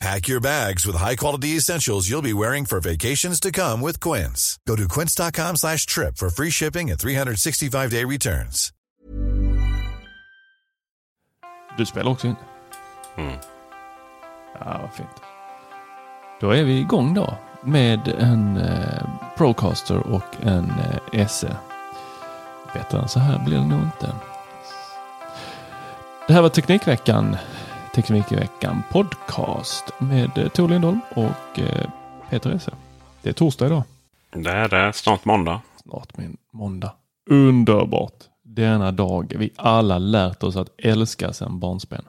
Pack your bags with high-quality essentials you'll be wearing for vacations to come with Quince. Go to quince.com slash trip for free shipping and 365-day returns. Du spelar också in? Mm. Ja, vad fint. Då är vi igång då med en eh, Procaster och en eh, SE. Bättre än så här blir det nog inte. Det här var Teknikveckan. Teknikveckan podcast med eh, Tor Lindholm och eh, Peter Esse. Det är torsdag idag. Det är det. Snart måndag. Snart min måndag. Underbart. Denna dag vi alla lärt oss att älska sedan barnsben.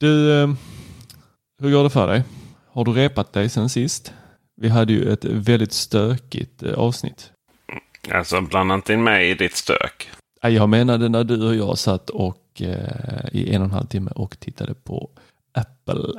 Du, eh, hur går det för dig? Har du repat dig sen sist? Vi hade ju ett väldigt stökigt avsnitt. Alltså blanda inte in mig i ditt stök. Jag menade när du och jag satt och eh, i en och en halv timme och tittade på Apples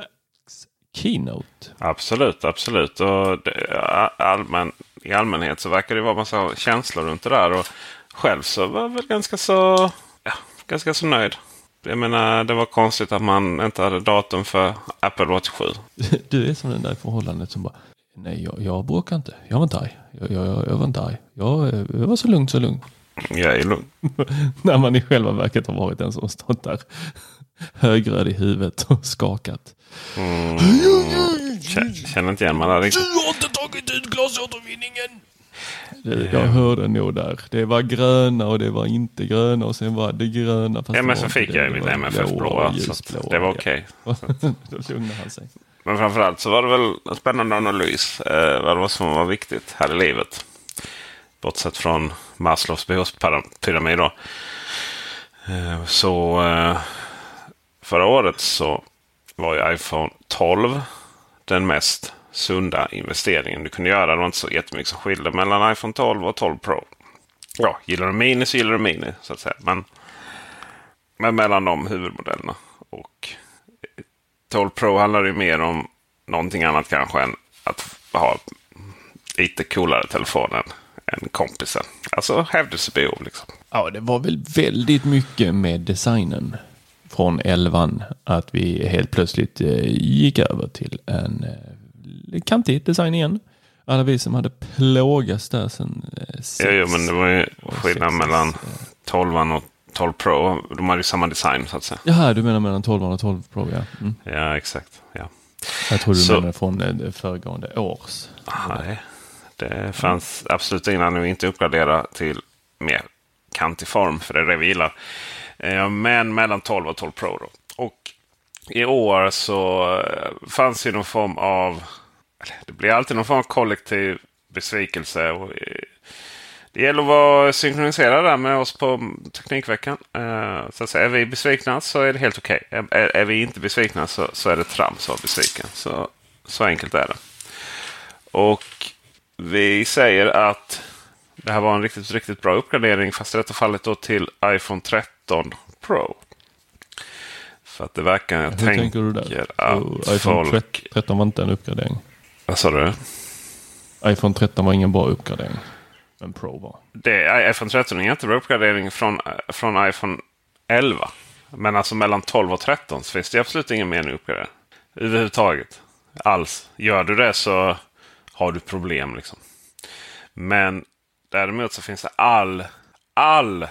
Keynote. Absolut, absolut. Och det, allmän, I allmänhet så verkar det vara massa känslor runt det där. Och själv så var jag väl ganska så, ja, ganska så nöjd. Jag menar, det var konstigt att man inte hade datum för Apple Watch 7. Du är som den där förhållandet som bara Nej, jag, jag bråkar inte. Jag var inte arg. Jag, jag, jag, jag var inte arg. Jag, jag var så lugnt, så lugnt. Jag är lugn. När man i själva verket har varit den som har stått där högröd i huvudet och skakat. Mm. Känner inte igen mig där riktigt. har inte tagit ut glasåtervinningen! Det, jag hörde nog där. Det var gröna och det var inte gröna och sen var det gröna. Fast Ja, det fick jag Det mitt var MFF blåa blåa. och Så att ljusblåa, det var ja. okej. Då lugnade han sig. Men framförallt så var det väl en spännande analys. Eh, vad det var som var viktigt här i livet. Bortsett från Maslows behovspyramid. Då. Eh, så eh, förra året så var ju iPhone 12 den mest sunda investeringen du kunde göra. Det var inte så jättemycket som skilde mellan iPhone 12 och 12 Pro. Ja, gillar du Mini så gillar du Mini så att säga. Men, men mellan de huvudmodellerna. Och eh, 12 Pro handlar ju mer om någonting annat kanske än att ha lite coolare telefon än, än kompisen. Alltså hävdelsebehov liksom. Ja, det var väl väldigt mycket med designen från 11 att vi helt plötsligt eh, gick över till en eh, kantig design igen. Alla vi som hade plågats där sen eh, sex Jo, jo, men det var ju skillnad 6S, mellan eh. 12 och 12 Pro. De hade ju samma design så att säga. Jaha, du menar mellan 12 och 12 Pro, ja. Mm. Ja, exakt. Ja. Jag tror du Så- menar från eh, föregående års. Nej, det fanns absolut ingen anledning att inte uppgradera till mer kantig form. För det är det vi gillar. Eh, men mellan 12 och 12 Pro. Då. Och i år så eh, fanns ju någon form av... Det blir alltid någon form av kollektiv besvikelse. Och eh, det gäller att vara synkroniserad där med oss på Teknikveckan. Så att säga, är vi besvikna så är det helt okej. Är, är, är vi inte besvikna så, så är det trams att vara besviken. Så, så enkelt är det. Och vi säger att det här var en riktigt, riktigt bra uppgradering. Fast i detta fallet då till iPhone 13 Pro. För att det verkar, jag Hur tänker, tänker du där? att iPhone folk... 13 var inte en uppgradering. Vad sa du? iPhone 13 var ingen bra uppgradering. Men Pro var. Det, iPhone 13 är en jättebra uppgradering från, från iPhone 11. Men alltså mellan 12 och 13 så finns det absolut ingen mening att uppgradera. Överhuvudtaget. Alls. Gör du det så har du problem. liksom. Men däremot så finns det all, all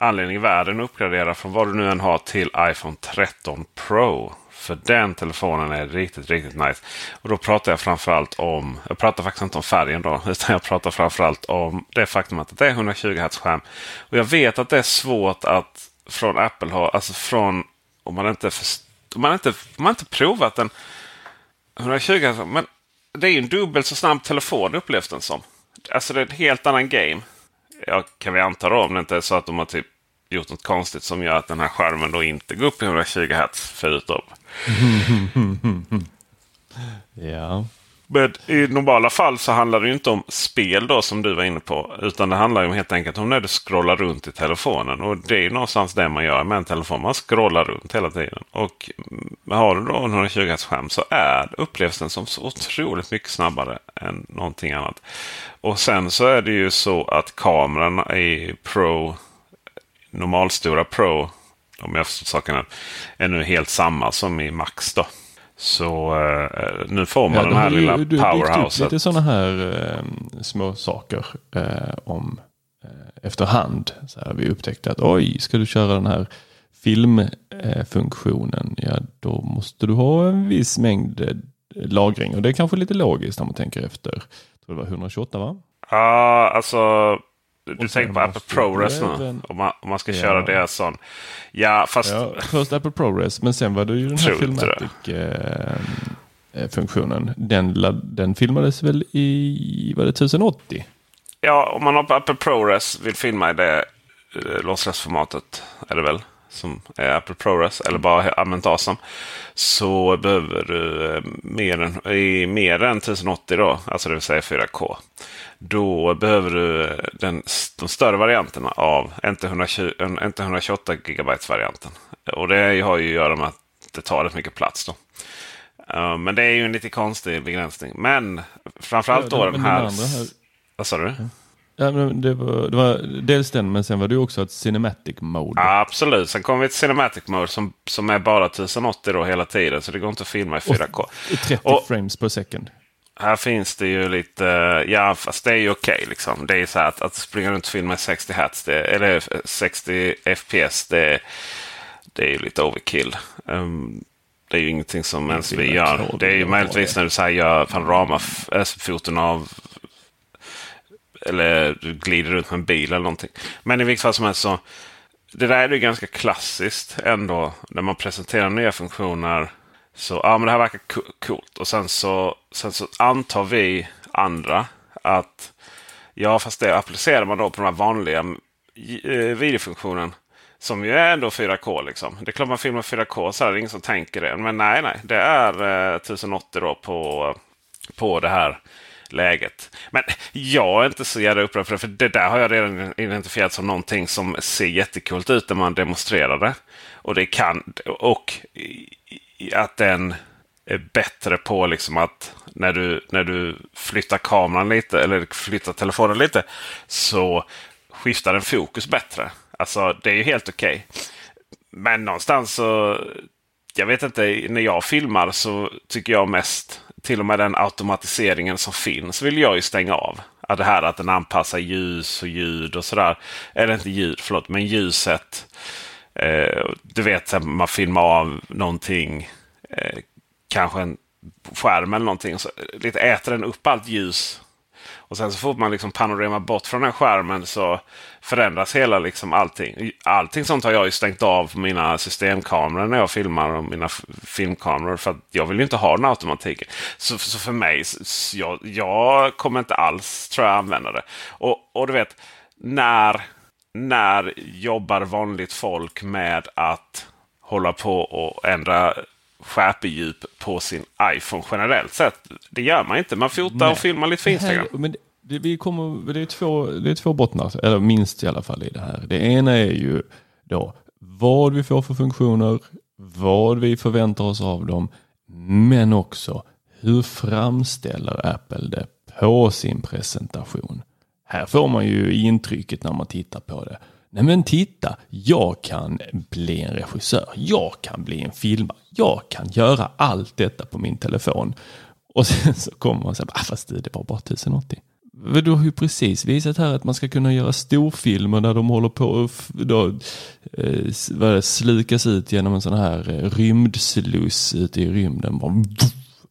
anledning i världen att uppgradera från vad du nu än har till iPhone 13 Pro. För den telefonen är riktigt, riktigt nice. Och då pratar jag framförallt om, jag pratar faktiskt inte om färgen då, utan jag pratar framförallt om det faktum att det är 120 Hz skärm. Och jag vet att det är svårt att från Apple ha, alltså från, om man inte, om man inte, om man inte provat den. 120 Hz, men det är ju en dubbelt så snabb telefon upplevs den som. Alltså det är ett helt annan game. Ja, kan vi anta då om det inte är så att de har typ gjort något konstigt som gör att den här skärmen då inte går upp i 120 Hz förutom. ja. Men i normala fall så handlar det inte om spel då som du var inne på. Utan det handlar ju helt enkelt om när du scrollar runt i telefonen. Och det är ju någonstans det man gör med en telefon. Man scrollar runt hela tiden. Och mm, har du då en 120 Hz skärm så är upplevs den som så otroligt mycket snabbare än någonting annat. Och sen så är det ju så att kameran i Pro, normalstora Pro, om jag förstått saken rätt, är nu helt samma som i Max. då. Så eh, nu får man ja, den här lilla du, powerhouset. lite sådana här eh, små saker eh, om eh, efterhand. Så här, vi upptäckte att oj, ska du köra den här filmfunktionen, ja då måste du ha en viss mängd eh, lagring. Och det är kanske lite logiskt när man tänker efter. Jag tror det var 128 va? Ja, alltså du tänker på Apple ProRes nu? Om man, om man ska ja. köra det sån. Ja, fast... Ja, först Apple ProRes, men sen var det ju den här Filmatic-funktionen. Eh, den, den filmades väl i, var det 1080? Ja, om man har på Apple ProRes vill filma i det eh, lossless-formatet är det väl som är Apple ProRes eller bara använt ASAM. Så behöver du eh, mer än, i mer än 1080 då, alltså det vill säga 4K. Då behöver du eh, den, de större varianterna av, inte, 120, inte 128 GB varianten. Och det har ju att göra med att det tar rätt mycket plats. då. Uh, men det är ju en lite konstig begränsning. Men framförallt ja, då den här... här... Vad sa du? Ja, det, var, det var dels den, men sen var det också ett Cinematic Mode. Ja, absolut. Sen kommer vi till Cinematic Mode som, som är bara 1080 då hela tiden. Så det går inte att filma i 4K. Och 30 och, frames per second. Här finns det ju lite, ja fast det är ju okej okay, liksom. Det är ju så här att, att springa runt och filma i 60 Hz, det, eller 60 FPS, det, det är ju lite overkill. Um, det är ju ingenting som ens vi gör. Det är ju möjligtvis när du så här gör panoramafoton av eller du glider runt med en bil eller någonting. Men i vilket fall som helst så. Det där är ju ganska klassiskt ändå. När man presenterar nya funktioner. Så ja, men det här verkar coolt. Och sen så, sen så antar vi andra att ja, fast det applicerar man då på den här vanliga eh, videofunktionen. Som ju är ändå 4K liksom. Det är klart man filmar 4K så är det ingen som tänker det. Men nej, nej. Det är eh, 1080 då på, på det här läget. Men jag är inte så jävla upprörd för det. För det där har jag redan identifierat som någonting som ser jättekult ut när man demonstrerar det. Och det kan och att den är bättre på liksom att när du, när du flyttar kameran lite eller flyttar telefonen lite så skiftar den fokus bättre. Alltså det är ju helt okej. Okay. Men någonstans så jag vet inte, när jag filmar så tycker jag mest till och med den automatiseringen som finns vill jag ju stänga av. Det här att den anpassar ljus och ljud och sådär. Eller inte ljud, förlåt, men ljuset. Eh, du vet, man filmar av någonting. Eh, kanske en skärm eller någonting. Så lite äter den upp allt ljus och sen så fort man liksom panorerar bort från den skärmen så förändras hela liksom allting. Allting sånt har jag ju stängt av på mina systemkameror när jag filmar och mina filmkameror. För att jag vill ju inte ha den automatiken. Så, så för mig, så jag, jag kommer inte alls tror jag använda det. Och, och du vet, när, när jobbar vanligt folk med att hålla på och ändra skärpedjup på sin iPhone generellt sett. Det gör man inte. Man fotar Nej. och filmar lite för Instagram. Här, men det, vi kommer, det, är två, det är två bottnar, eller minst i alla fall i det här. Det ena är ju då vad vi får för funktioner, vad vi förväntar oss av dem, men också hur framställer Apple det på sin presentation? Här får man ju intrycket när man tittar på det. Nej men titta, jag kan bli en regissör, jag kan bli en filmare, jag kan göra allt detta på min telefon. Och sen så kommer man säga, ah, fast det var bara 1080. Du har ju precis visat här att man ska kunna göra storfilmer där de håller på att då, eh, slukas ut genom en sån här eh, rymdsluss ute i rymden. Bara,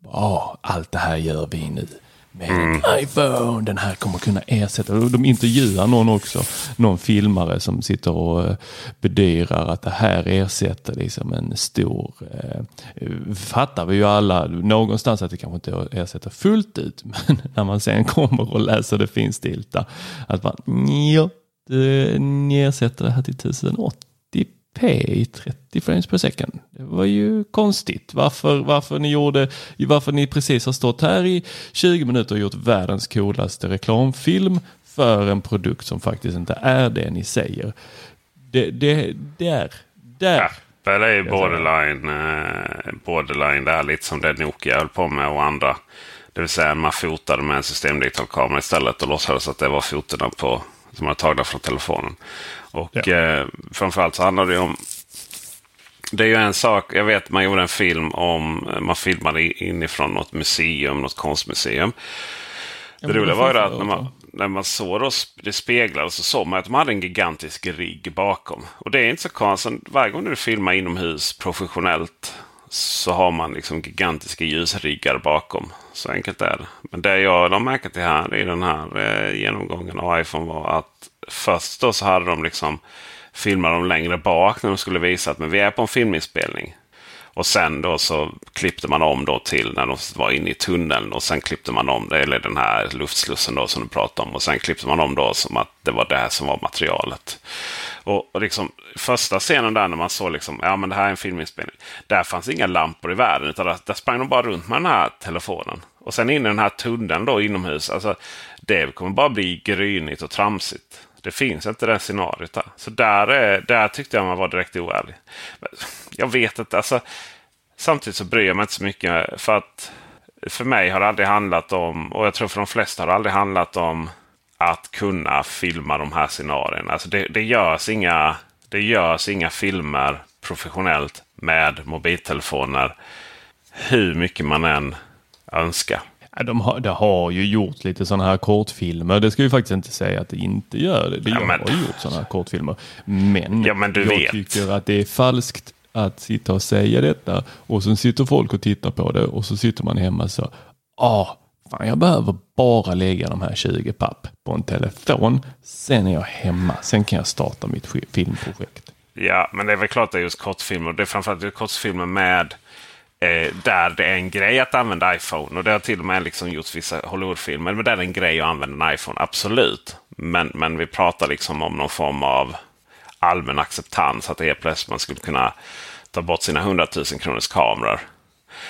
ah, allt det här gör vi nu med en mm. iPhone. Den här kommer kunna ersätta. De intervjuar någon också, någon filmare som sitter och eh, bedyrar att det här ersätter liksom en stor, eh, fattar vi ju alla någonstans att det kanske inte ersätter fullt ut, men när man sen kommer och läser det finstilta, att man, ja, ni ersätter det här till 1080 i 30 frames per second. Det var ju konstigt. Varför, varför, ni gjorde, varför ni precis har stått här i 20 minuter och gjort världens coolaste reklamfilm för en produkt som faktiskt inte är det ni säger. Det, det, där, där. Apple är ju borderline, eh, borderline där lite som det Nokia höll på med och andra. Det vill säga man fotade med en systemdigital kamera istället och låtsades att det var fotona på, som var tagna från telefonen. Och ja. eh, framförallt så handlar det om det är ju en sak, jag vet man gjorde en film om, man filmade inifrån något museum, något konstmuseum. Ja, det roliga var ju att när man, när man såg då, det speglade så såg man att de hade en gigantisk rigg bakom. Och det är inte så konstigt, varje gång du filmar inomhus professionellt så har man liksom gigantiska ljusriggar bakom. Så enkelt är det. Men det jag har märkt här i den här eh, genomgången av iPhone var att först då så hade de liksom filmat dem längre bak när de skulle visa att men vi är på en filminspelning. Och sen då så klippte man om då till när de var inne i tunneln och sen klippte man om det, eller den här luftslussen då som du pratade om. Och sen klippte man om då som att det var det som var materialet. Och, och liksom, första scenen där när man såg liksom, ja men det här är en filminspelning. Där fanns inga lampor i världen utan där, där sprang de bara runt med den här telefonen. Och sen in i den här tunneln då inomhus. Alltså, det kommer bara bli grynigt och tramsigt. Det finns inte det scenariot där. Så där, är, där tyckte jag man var direkt oärlig. Jag vet inte. Alltså, samtidigt så bryr jag mig inte så mycket. För att för mig har det aldrig handlat om, och jag tror för de flesta har det aldrig handlat om att kunna filma de här scenarierna. Alltså det, det, görs inga, det görs inga filmer professionellt med mobiltelefoner hur mycket man än önskar. De har, de har ju gjort lite sådana här kortfilmer. Det ska vi faktiskt inte säga att det inte gör. Det ja, men... har gjort sådana här kortfilmer. Men ja, men jag vet. tycker att det är falskt att sitta och säga detta och sen sitter folk och tittar på det och så sitter man hemma så. Ah, fan jag behöver bara lägga de här 20 papp på en telefon. Sen är jag hemma. Sen kan jag starta mitt filmprojekt. Ja, men det är väl klart att det är just kortfilmer. Det är framförallt kortfilmer med Eh, där det är en grej att använda iPhone. Och det har till och med liksom gjorts vissa Hollywoodfilmer. Men där det är en grej att använda en iPhone. Absolut. Men, men vi pratar liksom om någon form av allmän acceptans. Att helt plötsligt man skulle kunna ta bort sina 100 000 kronors kameror.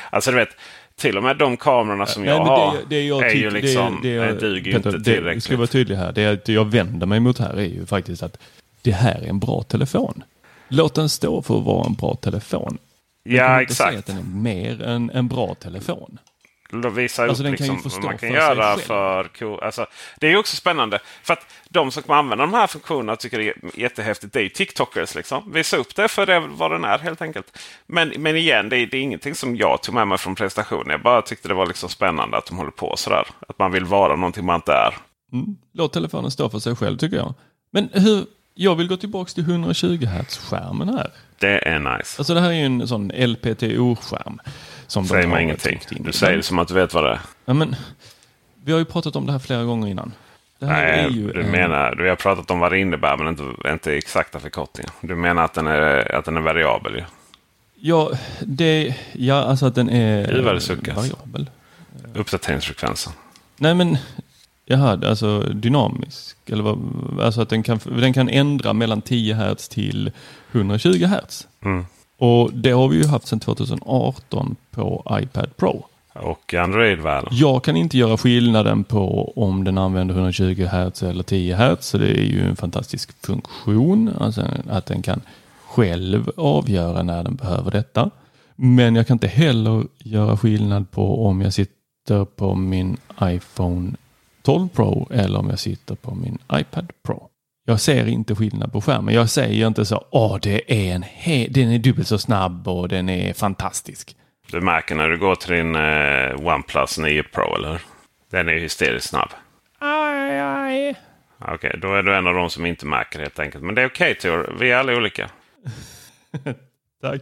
Alltså du vet. Till och med de kamerorna som jag har det, jag är ju liksom, det, det jag, duger Peter, inte tillräckligt. Det ska vara tydlig här. Det jag vänder mig mot här är ju faktiskt att det här är en bra telefon. Låt den stå för att vara en bra telefon. Ja, exakt. Säga att den är mer än en bra telefon. De visar alltså, upp liksom, vad man kan för göra för... Alltså, det är också spännande. För att de som kommer använda de här funktionerna tycker det är jättehäftigt. Det är TikTokers. Liksom. Visa upp det för det vad den är helt enkelt. Men, men igen, det är, det är ingenting som jag tog med mig från prestationen. Jag bara tyckte det var liksom spännande att de håller på sådär. Att man vill vara någonting man inte är. Mm. Låt telefonen stå för sig själv tycker jag. Men hur, jag vill gå tillbaka till 120 Hz-skärmen här. Det är nice. Alltså det här är ju en sån LPTO-skärm. Som Säg mig ingenting. Du säger det som att du vet vad det är. Ja, men, vi har ju pratat om det här flera gånger innan. Nej, du en... menar, du har pratat om vad det innebär men inte, inte exakta förkortningar. Du menar att den är, att den är variabel ju. Ja, det, ja, alltså att den är variabel. Uppdateringsfrekvensen. Nej, men Jaha, alltså dynamisk? Eller vad, alltså att den kan, den kan ändra mellan 10 Hz till 120 Hz. Mm. Och det har vi ju haft sedan 2018 på iPad Pro. Och Android-världen. Jag kan inte göra skillnaden på om den använder 120 Hz eller 10 Hz. Så det är ju en fantastisk funktion. Alltså att den kan själv avgöra när den behöver detta. Men jag kan inte heller göra skillnad på om jag sitter på min iPhone 12 Pro eller om jag sitter på min iPad Pro. Jag ser inte skillnad på skärmen. Jag säger inte så, åh, det är en den är dubbelt så snabb och den är fantastisk. Du märker när du går till din eh, OnePlus 9 Pro, eller Den är hysteriskt snabb. Ah, nej. Okej, okay, då är du en av de som inte märker helt enkelt. Men det är okej okay, Tor. Vi är alla olika. Tack.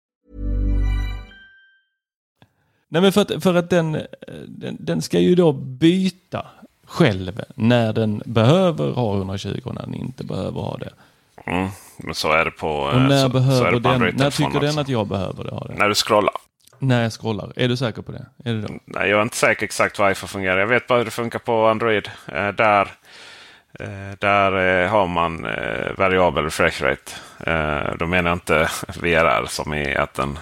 Nej, men för att, för att den, den, den ska ju då byta själv när den behöver ha 120 och när den inte behöver ha det. Mm, men så är det på Och när så, behöver så den, när tycker också. den att jag behöver det, ha det? När du scrollar. När jag scrollar. Är du säker på det? Är det då? Nej, jag är inte säker exakt hur iPhone fungerar. Jag vet bara hur det funkar på Android. Eh, där Eh, där eh, har man eh, variabel refresh rate. Då menar jag inte VRR som är att den,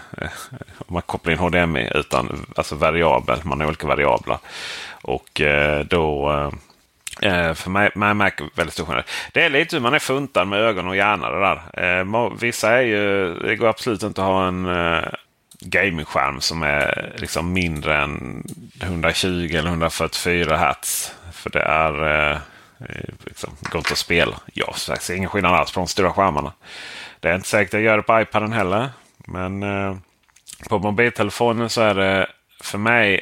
om man kopplar in HDMI utan alltså variabel. Man har olika variabler. Och då för mig, mig märker väldigt stor skillnad. Det är lite hur man är funtad med ögon och hjärna. Det där. Vissa är ju, det går absolut inte att ha en gamingskärm som är liksom mindre än 120 eller 144 hertz. För det är eh, liksom gott att spela. Jag ser ingen skillnad alls på de stora skärmarna. Det är inte säkert att jag gör det på iPaden heller. Men eh, på mobiltelefonen så är det för mig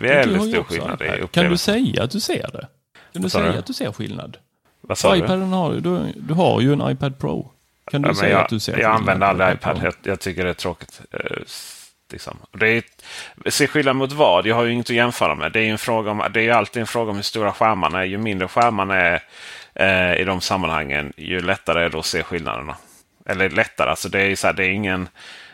väldigt stor skillnad. I kan du säga att du ser det? Kan du säga du? att du ser skillnad? Vad sa iPaden har du, du har ju en iPad Pro. Kan du ja, säga jag, att du ser Jag använder aldrig iPad. Jag, jag, tycker det är tråkigt. Liksom. Det är, se skillnad mot vad? Jag har ju inget att jämföra med. Det är ju, en fråga om, det är alltid en fråga om hur stora skärmarna är. Ju mindre skärmarna är eh, i de sammanhangen, ju lättare är det att se skillnaderna. Eller lättare, alltså det är, så här, det är ingen...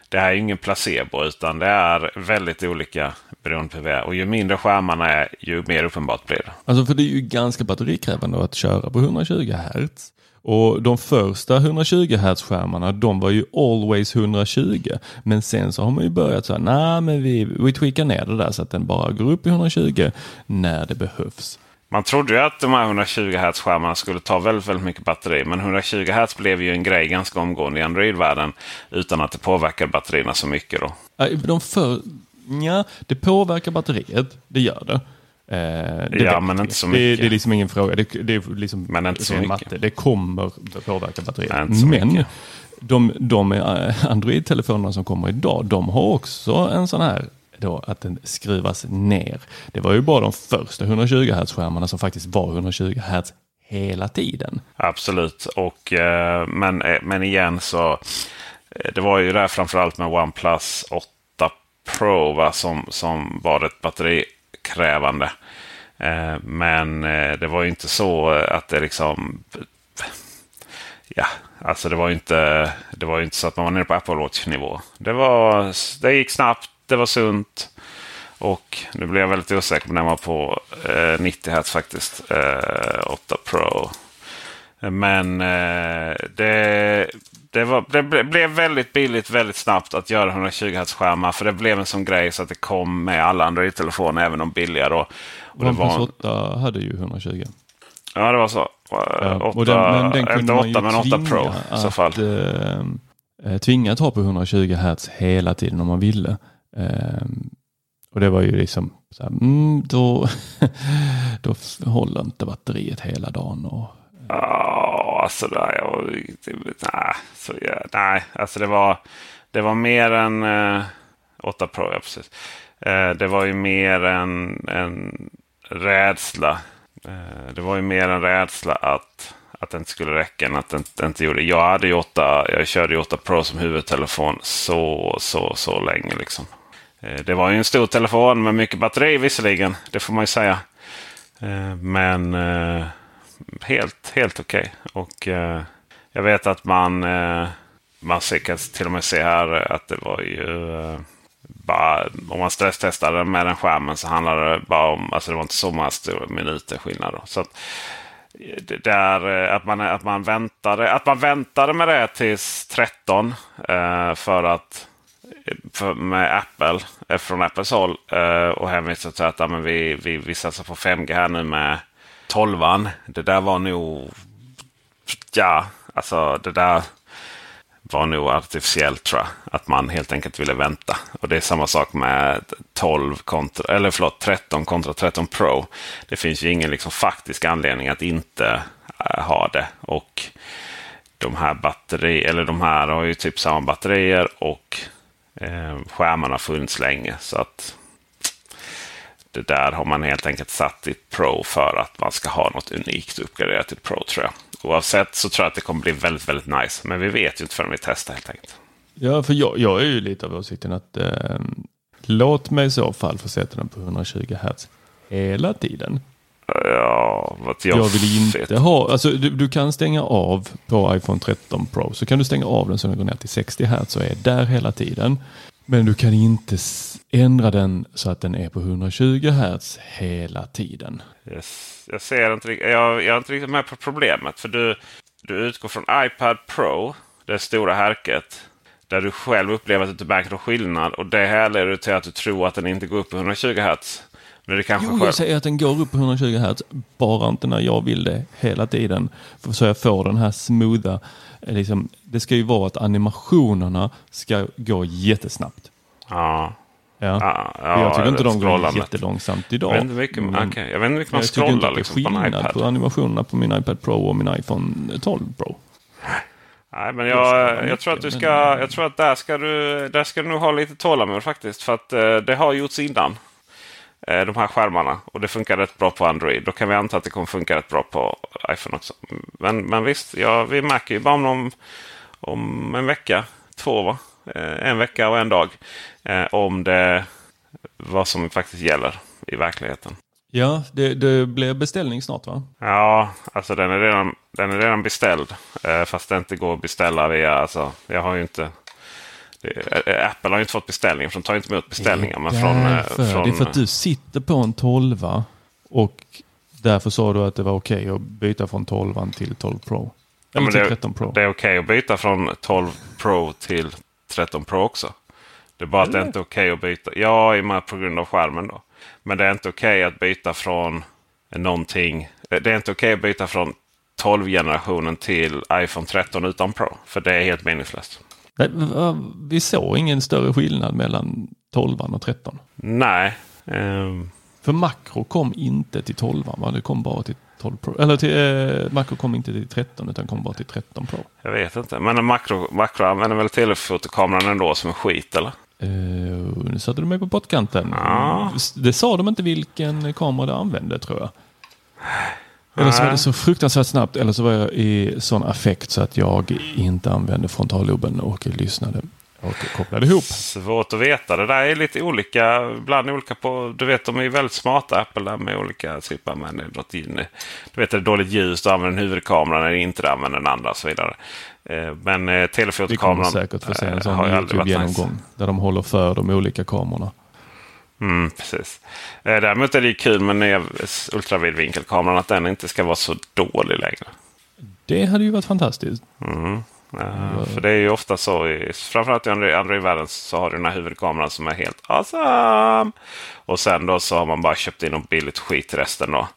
Det här är ingen placebo utan det är väldigt olika beroende på vad Och ju mindre skärmarna är ju mer uppenbart blir det. Alltså för det är ju ganska batterikrävande att köra på 120 Hz. Och de första 120 Hz skärmarna de var ju always 120. Men sen så har man ju börjat så här, nej men vi, vi tweakar ner det där så att den bara går upp i 120 när det behövs. Man trodde ju att de här 120 Hz skärmarna skulle ta väldigt, väldigt mycket batteri. Men 120 Hz blev ju en grej ganska omgående i Android-världen utan att det påverkar batterierna så mycket. Då. De för, ja, det påverkar batteriet, det gör det. Eh, ja, men inte så mycket. Det, det, är liksom ingen fråga. Det, det är liksom men inte så mycket. Matte. Det kommer påverka batteriet. Men de, de Android-telefonerna som kommer idag, de har också en sån här då att den skruvas ner. Det var ju bara de första 120 Hz-skärmarna som faktiskt var 120 Hz hela tiden. Absolut, och, eh, men, eh, men igen så eh, det var ju där framförallt med OnePlus 8 Pro va, som, som var ett batterikrävande. Men det var ju inte så att det liksom... Ja, alltså det var ju inte, det var inte så att man var nere på Apple Watch-nivå. Det, det gick snabbt det var sunt. Och nu blev jag väldigt osäker på när man var på eh, 90 Hz faktiskt. Eh, 8 Pro. Men eh, det, det, var, det, blev väldigt billigt väldigt snabbt att göra 120 Hz-skärmar. För det blev en sån grej så att det kom med alla Android-telefoner, även de billiga. Då. Och OnePlus var... 8 hade ju 120. Ja, det var så. 8, och den, men den kunde man 8, men 8 Pro i så fall. Äh, tvinga ta på 120 Hz hela tiden om man ville. Um, och det var ju liksom, så här, mm, då, då håller inte batteriet hela dagen. Och, Ja, alltså nej, jag, nej, så, ja, nej, alltså det var, det var mer än eh, 8 Pro, ja precis. Eh, det var ju mer en, en rädsla. Eh, det var ju mer en rädsla att, att det inte skulle räcka att det inte, inte gjorde. Jag hade ju 8, jag körde ju 8 Pro som huvudtelefon så, så, så länge liksom. Eh, det var ju en stor telefon med mycket batteri visserligen. Det får man ju säga. Eh, men eh, helt, helt okej. Okay. Och jag vet att man, man kan till och med se här att det var ju bara, om man stresstestade med den skärmen så handlade det bara om, alltså det var inte så många minuter skillnad. Då. Så att, där, eh, att, man, att, man väntade, att man väntade med det tills 13 eh, för att för, med Apple, eh, från Apples håll eh, och hänvisade till att ja, men vi, vi, vi satsar på 5G här nu med 12an. Det där var nog... Ja, alltså det där var nog artificiellt tror jag. Att man helt enkelt ville vänta. Och det är samma sak med 12 kontra, eller förlåt, 13 kontra 13 Pro. Det finns ju ingen liksom faktisk anledning att inte äh, ha det. Och de här batteri, eller de här har ju typ samma batterier och eh, skärmarna har funnits länge. Så att det där har man helt enkelt satt i Pro för att man ska ha något unikt uppgraderat till Pro tror jag. Oavsett så tror jag att det kommer bli väldigt, väldigt nice. Men vi vet ju inte förrän vi testar helt enkelt. Ja, för jag, jag är ju lite av åsikten att eh, låt mig i så fall få sätta den på 120 Hz hela tiden. Ja, vad jag, jag vill inte vet. ha, alltså du, du, kan stänga av på iPhone 13 Pro så kan du stänga av den så den går ner till 60 Hz och är där hela tiden. Men du kan inte ändra den så att den är på 120 Hz hela tiden. Yes. Jag ser inte jag, jag är inte riktigt med på problemet. För du, du utgår från iPad Pro, det stora härket. Där du själv upplever att du inte märker någon skillnad. Och det härleder till att du tror att den inte går upp på 120 Hz. Men det kanske jo, jag säger att den går upp på 120 Hz. Bara inte när jag vill det hela tiden. Så jag får den här smootha. Liksom, det ska ju vara att animationerna ska gå jättesnabbt. Ja. Ja. Ja, ja, jag tycker inte de går jättelångsamt idag. Jag vet inte mycket, men, okay. jag vet inte mycket man scrollar liksom på en iPad. på animationerna på min iPad Pro och min iPhone 12 Pro. Nej, men jag, jag tror att du ska, jag tror att där ska du, där ska du nog ha lite tålamod faktiskt. För att eh, det har gjorts innan. Eh, de här skärmarna. Och det funkar rätt bra på Android. Då kan vi anta att det kommer funka rätt bra på iPhone också. Men, men visst, ja, vi märker ju bara om, om, om en vecka, två va? Eh, en vecka och en dag. Eh, om det vad som faktiskt gäller i verkligheten. Ja, det, det blir beställning snart va? Ja, alltså den är redan, den är redan beställd. Eh, fast det inte går att beställa via... Alltså, jag har ju inte... Det, Apple har ju inte fått beställningar, för de tar inte emot beställningar. Men från, från, det är för att du sitter på en 12 och därför sa du att det var okej okay att byta från 12 till 12 Pro. Ja, till 13 Pro. Det är okej okay att byta från 12 Pro till 13 Pro också. Det är bara Eller? att det inte är okej okay att byta. Ja, i med på grund av skärmen då. Men det är inte okej okay att byta från någonting. Det är inte okej okay att byta från 12-generationen till iPhone 13 utan Pro. För det är helt meningslöst. Vi såg ingen större skillnad mellan 12 och 13. Nej. Um... För makro kom inte till 12, va? det kom bara till 12 Pro. Eller till, eh, makro kom inte till 13 utan kom bara till 13 Pro. Jag vet inte, men makro, makro använder väl telefotokameran ändå som en skit eller? Uh, nu satte du mig på pottkanten. Ja. Det sa de inte vilken kamera de använde tror jag. Eller så var det så fruktansvärt snabbt eller så var jag i sån affekt så att jag inte använde frontalloben och lyssnade och kopplade ihop. Svårt att veta. Det där är lite olika. Ibland olika på, du vet de är väldigt smarta Apple där med olika typer in. Du vet det är dåligt ljus, då använder huvudkameran när inte det använder den andra och så vidare. Eh, men eh, telefotokameran Vi kommer säkert få se en sån YouTube-genomgång nice. där de håller för de olika kamerorna. Mm, precis. Eh, däremot är det kul med nya ultravidvinkelkameran att den inte ska vara så dålig längre. Det hade ju varit fantastiskt. Mm. Uh, för det är ju ofta så, i, framförallt i Android-världen, så har du den här huvudkameran som är helt awesome. Och sen då så har man bara köpt in något billigt skit resten då.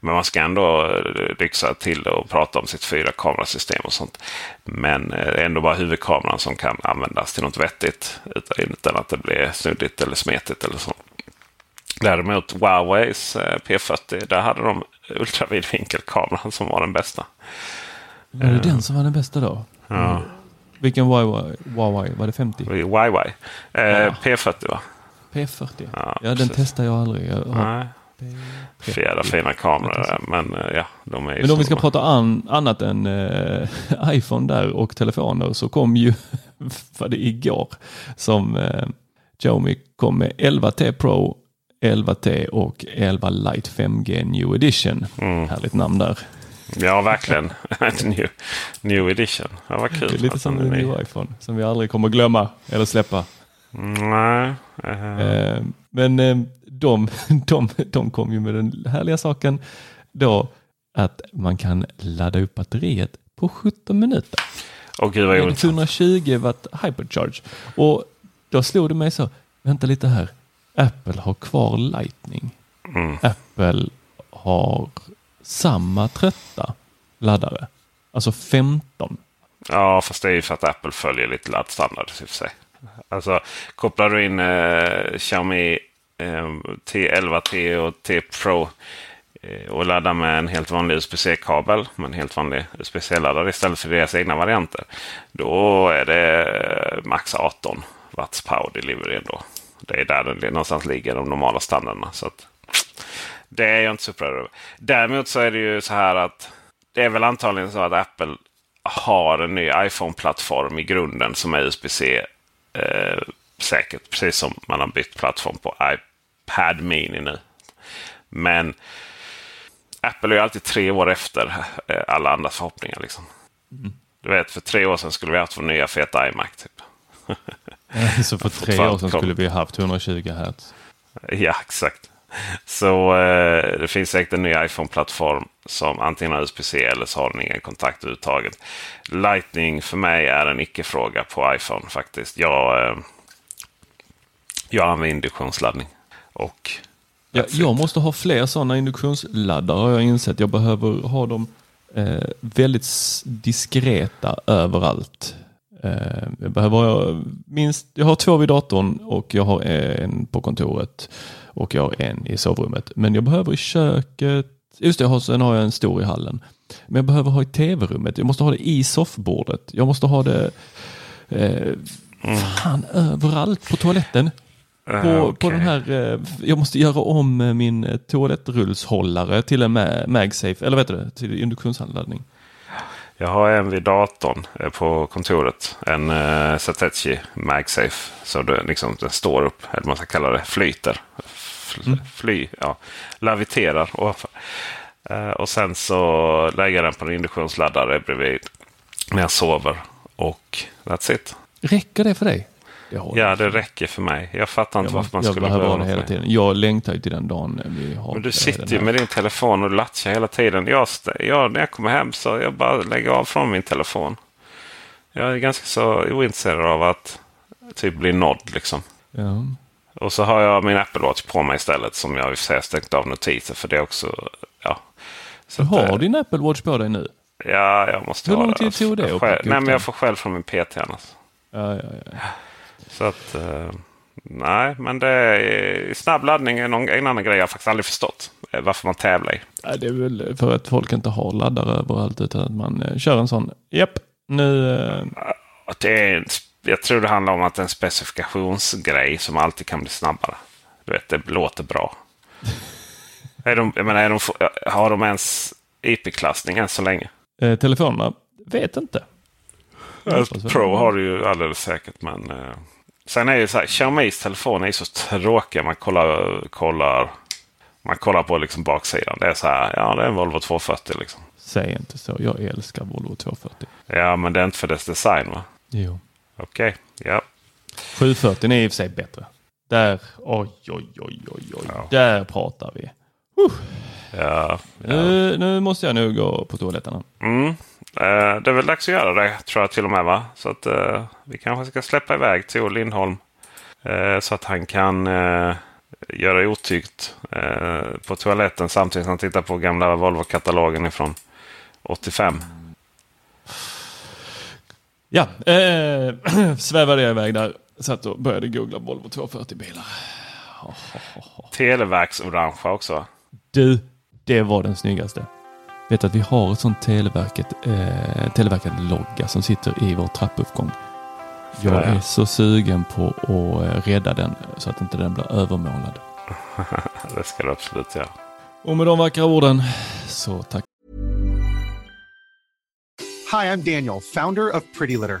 Men man ska ändå lyxa till det och prata om sitt fyra kamerasystem och sånt. Men eh, ändå bara huvudkameran som kan användas till något vettigt. Utan att det blir snuddigt eller smetigt eller så. Däremot Huaweis eh, P40, där hade de ultravidvinkelkameran som var den bästa. Är det den som var den bästa då? Ja. Vilken Huawei? Huawei? Var det 50? Huawei. Eh, ja. P40 va? P40? Ja, ja den testar jag aldrig. Jag har... Jävla fina kameror. Men eh, ja, de är Men om vi ska prata an, annat än äh, iPhone där och telefoner så kom ju, var det igår, som äh, Xiaomi kom med 11T Pro, 11T och 11 Lite 5G New Edition. Mm. Härligt namn där. Ja, verkligen. new, new edition. Ja, vad kul. Det är lite som en ny iPhone som vi aldrig kommer glömma eller släppa. Nej. Uh. Men eh, de, de, de kom ju med den härliga saken då att man kan ladda upp batteriet på 17 minuter. Och gud vad 120 watt hypercharge. Och då slog det mig så, vänta lite här, Apple har kvar Lightning. Mm. Apple har samma trötta laddare, alltså 15. Ja, fast det är ju för att Apple följer lite laddstandard i och för sig. Alltså, kopplar du in eh, Xiaomi eh, T11T och T Pro eh, och laddar med en helt vanlig USB-C-kabel med en helt vanlig USB-C-laddare istället för deras egna varianter. Då är det max 18 watts power delivery ändå. Det är där den någonstans ligger, de normala standarderna. Så att, det är jag inte så upprörd över. Däremot så är det ju så här att det är väl antagligen så att Apple har en ny iPhone-plattform i grunden som är USB-C eh, säkert. Precis som man har bytt plattform på iPad Mini nu. Men Apple är ju alltid tre år efter eh, alla andras förhoppningar. Liksom. Mm. Du vet, för tre år sedan skulle vi haft vår nya feta iMac. Typ. Så för tre år sedan skulle vi haft 120 Hz. Ja, exakt. Så eh, det finns säkert en ny iPhone-plattform som antingen har USB-C eller så har den ingen kontakt överhuvudtaget. Lightning för mig är en icke-fråga på iPhone faktiskt. Jag, eh, jag använder induktionsladdning. Och Ja, jag måste ha fler sådana induktionsladdare har jag insett. Jag behöver ha dem eh, väldigt diskreta överallt. Eh, jag behöver minst, jag har två vid datorn och jag har en på kontoret och jag har en i sovrummet. Men jag behöver i köket, just det, jag har, sen har jag en stor i hallen. Men jag behöver ha i tv-rummet, jag måste ha det i soffbordet, jag måste ha det eh, fan överallt på toaletten. På, Eh, på den här, eh, jag måste göra om min eh, toalettrullshållare till en Ma- MagSafe, eller vet du det, till induktionsanladdning. Jag har en vid datorn eh, på kontoret. En uh, Satechi MagSafe. Så det, liksom, den står upp, eller man ska kalla det, flyter. Fl, Fly, ja. Laviterar ovanför. Eh, och sen så lägger jag den på en induktionsladdare bredvid när jag sover. Och that's it. Räcker det för dig? Det. Ja, det räcker för mig. Jag fattar inte jag, varför man jag skulle behöva det hela tiden. Jag längtar ju till den dagen vi har Men du eh, sitter ju med din telefon och latchar hela tiden. Jag, jag, när jag kommer hem så jag bara lägger av från min telefon. Jag är ganska så ointresserad av att typ bli nådd liksom. Ja. Och så har jag min Apple Watch på mig istället som jag i och för sig har stängt av notiser för det är också... Ja. Så Du att, eh, har din Apple Watch på dig nu? Ja, jag måste Hur ha lång det. tid tog det Själv- Nej, men jag får själv från min PT annars. Ja, ja, ja. Så att... eh, nej, men det är snabb laddning är någon, en annan grej jag faktiskt aldrig förstått. eh, Varför man tävlar i. Det är väl för att folk inte har laddare överallt utan att man eh, kör en sån. Japp, nu... Eh, det är jag tror det handlar om att det är en specifikationsgrej som alltid kan bli snabbare. Du vet, det låter bra. är de, jag menar, är de, har de ens IP-klassning än så länge? eh, telefonerna, vet inte. Pro har du ju alldeles säkert. Men, eh, sen är det så här, Xiaomis telefon är så tråkiga. Man kollar, kollar, man kollar på liksom baksidan. Det är så här, ja det är en Volvo 240 liksom. Säg inte så. Jag älskar Volvo 240. Ja, men det är inte för dess design va? Jo. Okej, ja. 740 är i och för sig bättre. Där, oj, oj, oj, oj, oj. Ja. Där pratar vi. ja, ja. Nu, nu måste jag nu gå på toaletten. Mm. Eh, det är väl dags att göra det, tror jag till och med. va? Så att eh, vi kanske ska släppa iväg Theo Lindholm. eh, så att han kan göra otygt på toaletten samtidigt som han tittar på gamla Volvo-katalogen ifrån 85. Ja, eh, svävade jag iväg där. Satt och började googla Volvo 240-bilar. Televerks-orangea också. va? Du, det var den snyggaste. Vet att vi har ett sånt Televerket, eh, Televerket-logga som sitter i vår trappuppgång. Jag Ja, ja. är så sugen på att eh, rädda den så att inte den blir övermålad. Det ska du absolut göra. Och med de vackra orden så tack. Hi, I'm Daniel, founder of Pretty Litter.